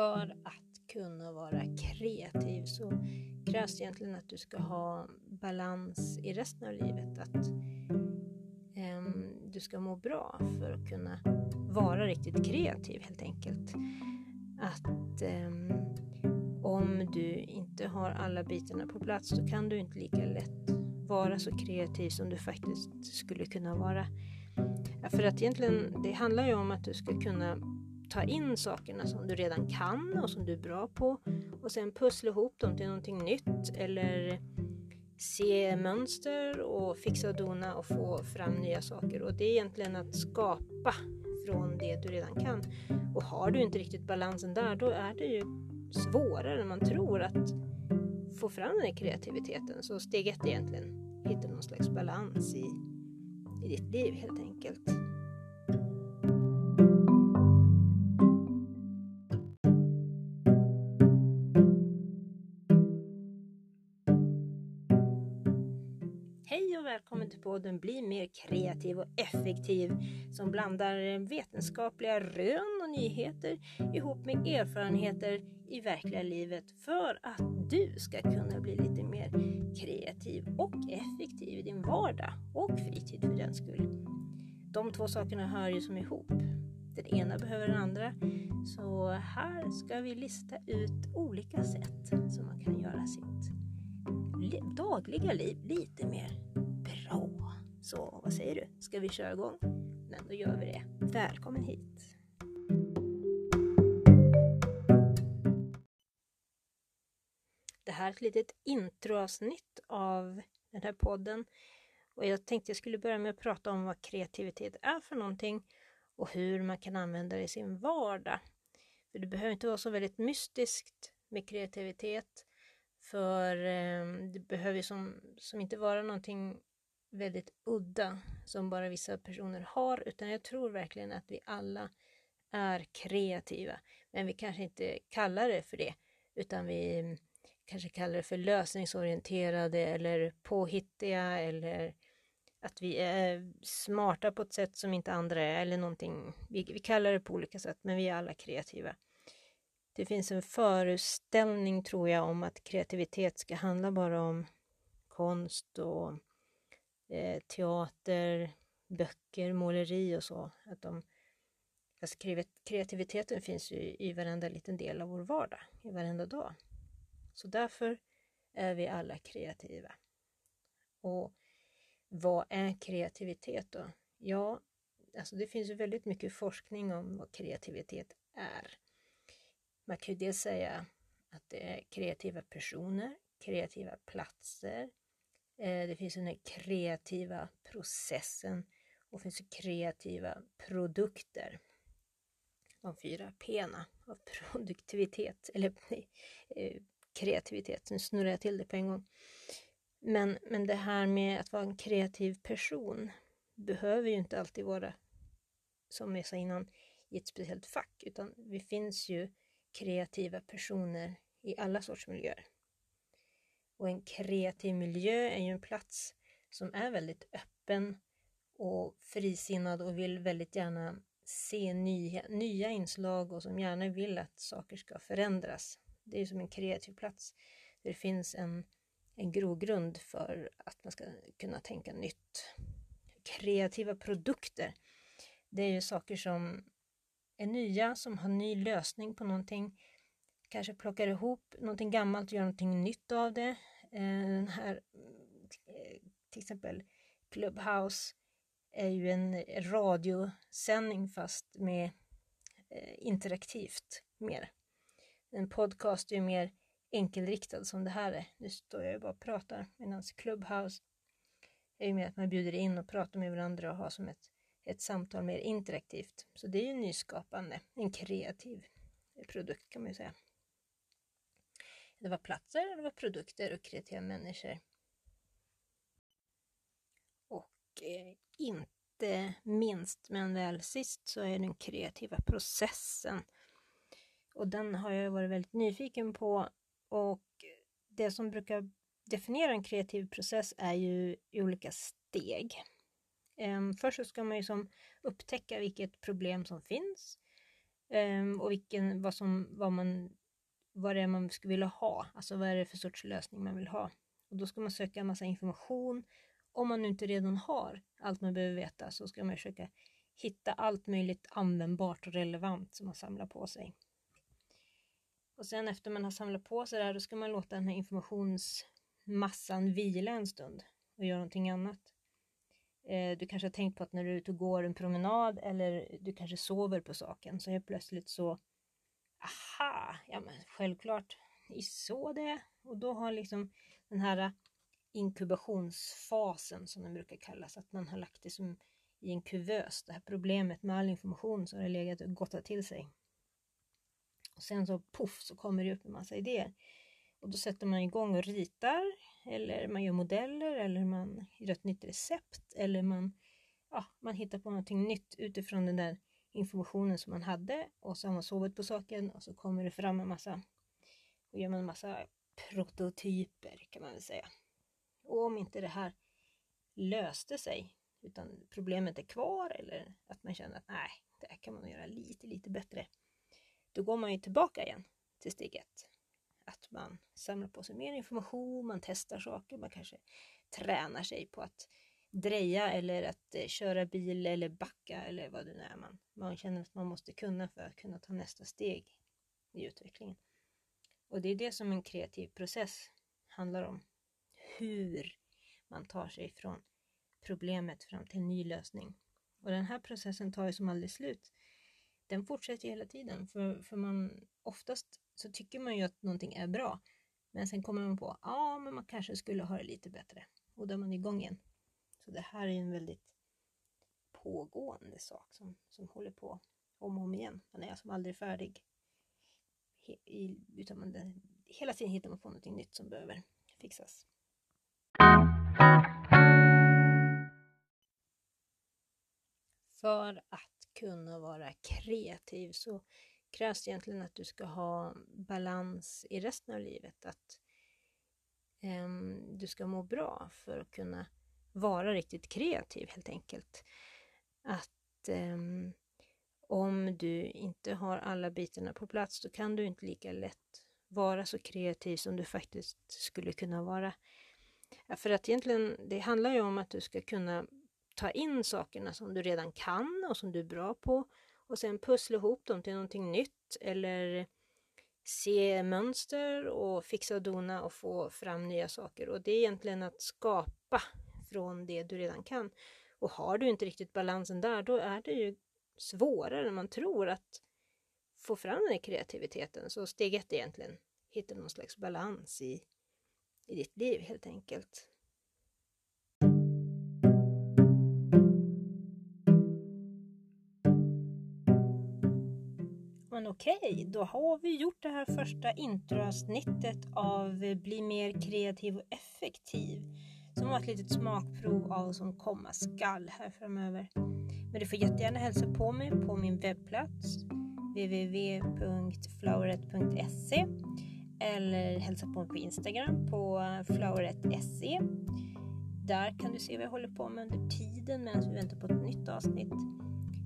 För att kunna vara kreativ så krävs det egentligen att du ska ha balans i resten av livet. Att um, du ska må bra för att kunna vara riktigt kreativ helt enkelt. Att um, om du inte har alla bitarna på plats så kan du inte lika lätt vara så kreativ som du faktiskt skulle kunna vara. Ja, för att egentligen, det handlar ju om att du ska kunna ta in sakerna som du redan kan och som du är bra på och sen pussla ihop dem till någonting nytt eller se mönster och fixa och dona och få fram nya saker. Och det är egentligen att skapa från det du redan kan. Och har du inte riktigt balansen där, då är det ju svårare än man tror att få fram den här kreativiteten. Så steg ett är egentligen hitta någon slags balans i, i ditt liv helt enkelt. Hej och välkommen till podden Bli mer kreativ och effektiv som blandar vetenskapliga rön och nyheter ihop med erfarenheter i verkliga livet för att du ska kunna bli lite mer kreativ och effektiv i din vardag och fritid för den skull. De två sakerna hör ju som ihop. Den ena behöver den andra. Så här ska vi lista ut olika sätt som man kan göra sitt dagliga liv lite mer bra. Så vad säger du? Ska vi köra igång? Men då gör vi det. Välkommen hit! Det här är ett litet introavsnitt av den här podden. Och jag tänkte jag skulle börja med att prata om vad kreativitet är för någonting och hur man kan använda det i sin vardag. För det behöver inte vara så väldigt mystiskt med kreativitet. För eh, det behöver som, som inte vara någonting väldigt udda som bara vissa personer har, utan jag tror verkligen att vi alla är kreativa. Men vi kanske inte kallar det för det, utan vi mm, kanske kallar det för lösningsorienterade eller påhittiga eller att vi är smarta på ett sätt som inte andra är eller någonting. Vi, vi kallar det på olika sätt, men vi är alla kreativa. Det finns en föreställning, tror jag, om att kreativitet ska handla bara om konst och eh, teater, böcker, måleri och så. Att de, alltså kreativiteten finns ju i varenda liten del av vår vardag, i varenda dag. Så därför är vi alla kreativa. Och vad är kreativitet då? Ja, alltså det finns ju väldigt mycket forskning om vad kreativitet är. Man kan ju dels säga att det är kreativa personer, kreativa platser, eh, det finns den kreativa processen och det finns kreativa produkter. De fyra P'na av produktivitet, eller eh, kreativitet. Nu snurrar jag till det på en gång. Men, men det här med att vara en kreativ person behöver ju inte alltid vara, som jag sa innan, i ett speciellt fack, utan vi finns ju kreativa personer i alla sorts miljöer. Och en kreativ miljö är ju en plats som är väldigt öppen och frisinnad och vill väldigt gärna se nya, nya inslag och som gärna vill att saker ska förändras. Det är som en kreativ plats där det finns en, en grogrund för att man ska kunna tänka nytt. Kreativa produkter, det är ju saker som är nya, som har ny lösning på någonting. Kanske plockar ihop någonting gammalt och gör någonting nytt av det. Eh, den här, eh, till exempel Clubhouse är ju en radiosändning fast med eh, interaktivt mer. En podcast är ju mer enkelriktad som det här är. Nu står jag ju bara och pratar medan Clubhouse är ju mer att man bjuder in och pratar med varandra och har som ett, ett samtal mer interaktivt. Så det är ju nyskapande, en kreativ produkt kan man ju säga. Det var platser, det var produkter och kreativa människor. Och eh, inte minst men väl sist så är den kreativa processen och den har jag varit väldigt nyfiken på och det som brukar definiera en kreativ process är ju i olika steg. Ehm, först så ska man ju som upptäcka vilket problem som finns. Ehm, och vilken, vad, som, vad, man, vad det är man skulle vilja ha. Alltså vad är det för sorts lösning man vill ha. Och då ska man söka en massa information. Om man nu inte redan har allt man behöver veta så ska man försöka hitta allt möjligt användbart och relevant som man samlar på sig. Och sen efter man har samlat på sig det här, då ska man låta den här informationsmassan vila en stund och göra någonting annat. Eh, du kanske har tänkt på att när du är ute och går en promenad eller du kanske sover på saken så helt plötsligt så aha, ja men självklart, ni så det. Och då har liksom den här inkubationsfasen som den brukar kallas, att man har lagt det som i en kuvös, det här problemet med all information som har legat och gottat till sig. Och sen så poff så kommer det upp en massa idéer. Och då sätter man igång och ritar eller man gör modeller eller man gör ett nytt recept eller man, ja, man hittar på någonting nytt utifrån den där informationen som man hade och så har man sovit på saken och så kommer det fram en massa och gör man en massa prototyper kan man väl säga. Och om inte det här löste sig utan problemet är kvar eller att man känner att nej, det här kan man göra lite, lite bättre. Då går man ju tillbaka igen till steg ett. Att man samlar på sig mer information, man testar saker, man kanske tränar sig på att dreja eller att eh, köra bil eller backa eller vad det nu är man, man känner att man måste kunna för att kunna ta nästa steg i utvecklingen. Och det är det som en kreativ process handlar om. Hur man tar sig från problemet fram till en ny lösning. Och den här processen tar ju som aldrig slut. Den fortsätter hela tiden för, för man oftast så tycker man ju att någonting är bra. Men sen kommer man på, ja men man kanske skulle ha det lite bättre. Och då är man igång igen. Så det här är en väldigt pågående sak som, som håller på om och om igen. Man är som aldrig färdig. He, i, utan man, hela tiden hittar man på någonting nytt som behöver fixas. För att kunna vara kreativ så krävs egentligen att du ska ha balans i resten av livet. Att um, du ska må bra för att kunna vara riktigt kreativ helt enkelt. Att um, om du inte har alla bitarna på plats då kan du inte lika lätt vara så kreativ som du faktiskt skulle kunna vara. Ja, för att egentligen, det handlar ju om att du ska kunna ta in sakerna som du redan kan och som du är bra på och sen pussla ihop dem till någonting nytt eller se mönster och fixa och dona och få fram nya saker. Och det är egentligen att skapa från det du redan kan. Och har du inte riktigt balansen där, då är det ju svårare än man tror att få fram den här kreativiteten. Så steg ett är egentligen hitta någon slags balans i, i ditt liv helt enkelt. Okej, okay, då har vi gjort det här första introavsnittet av Bli mer kreativ och effektiv. Som var ett litet smakprov av vad som komma skall här framöver. Men du får jättegärna hälsa på mig på min webbplats www.floweret.se eller hälsa på mig på Instagram på floweret.se. Där kan du se vad jag håller på med under tiden medan vi väntar på ett nytt avsnitt.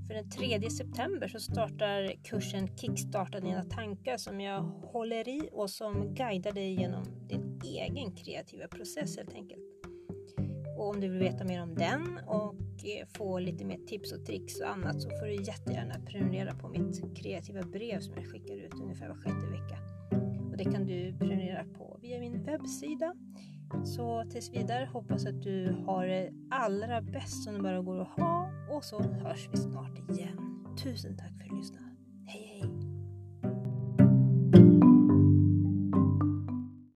För den 3 september så startar kursen Kickstarta dina tankar som jag håller i och som guidar dig genom din egen kreativa process helt enkelt. Och om du vill veta mer om den och eh, få lite mer tips och tricks och annat så får du jättegärna prenumerera på mitt kreativa brev som jag skickar ut ungefär var sjätte vecka. Och det kan du prenumerera på via min webbsida. Så tills vidare hoppas att du har det allra bäst som det bara går att ha och så hörs vi snart igen. Tusen tack för att du lyssnade.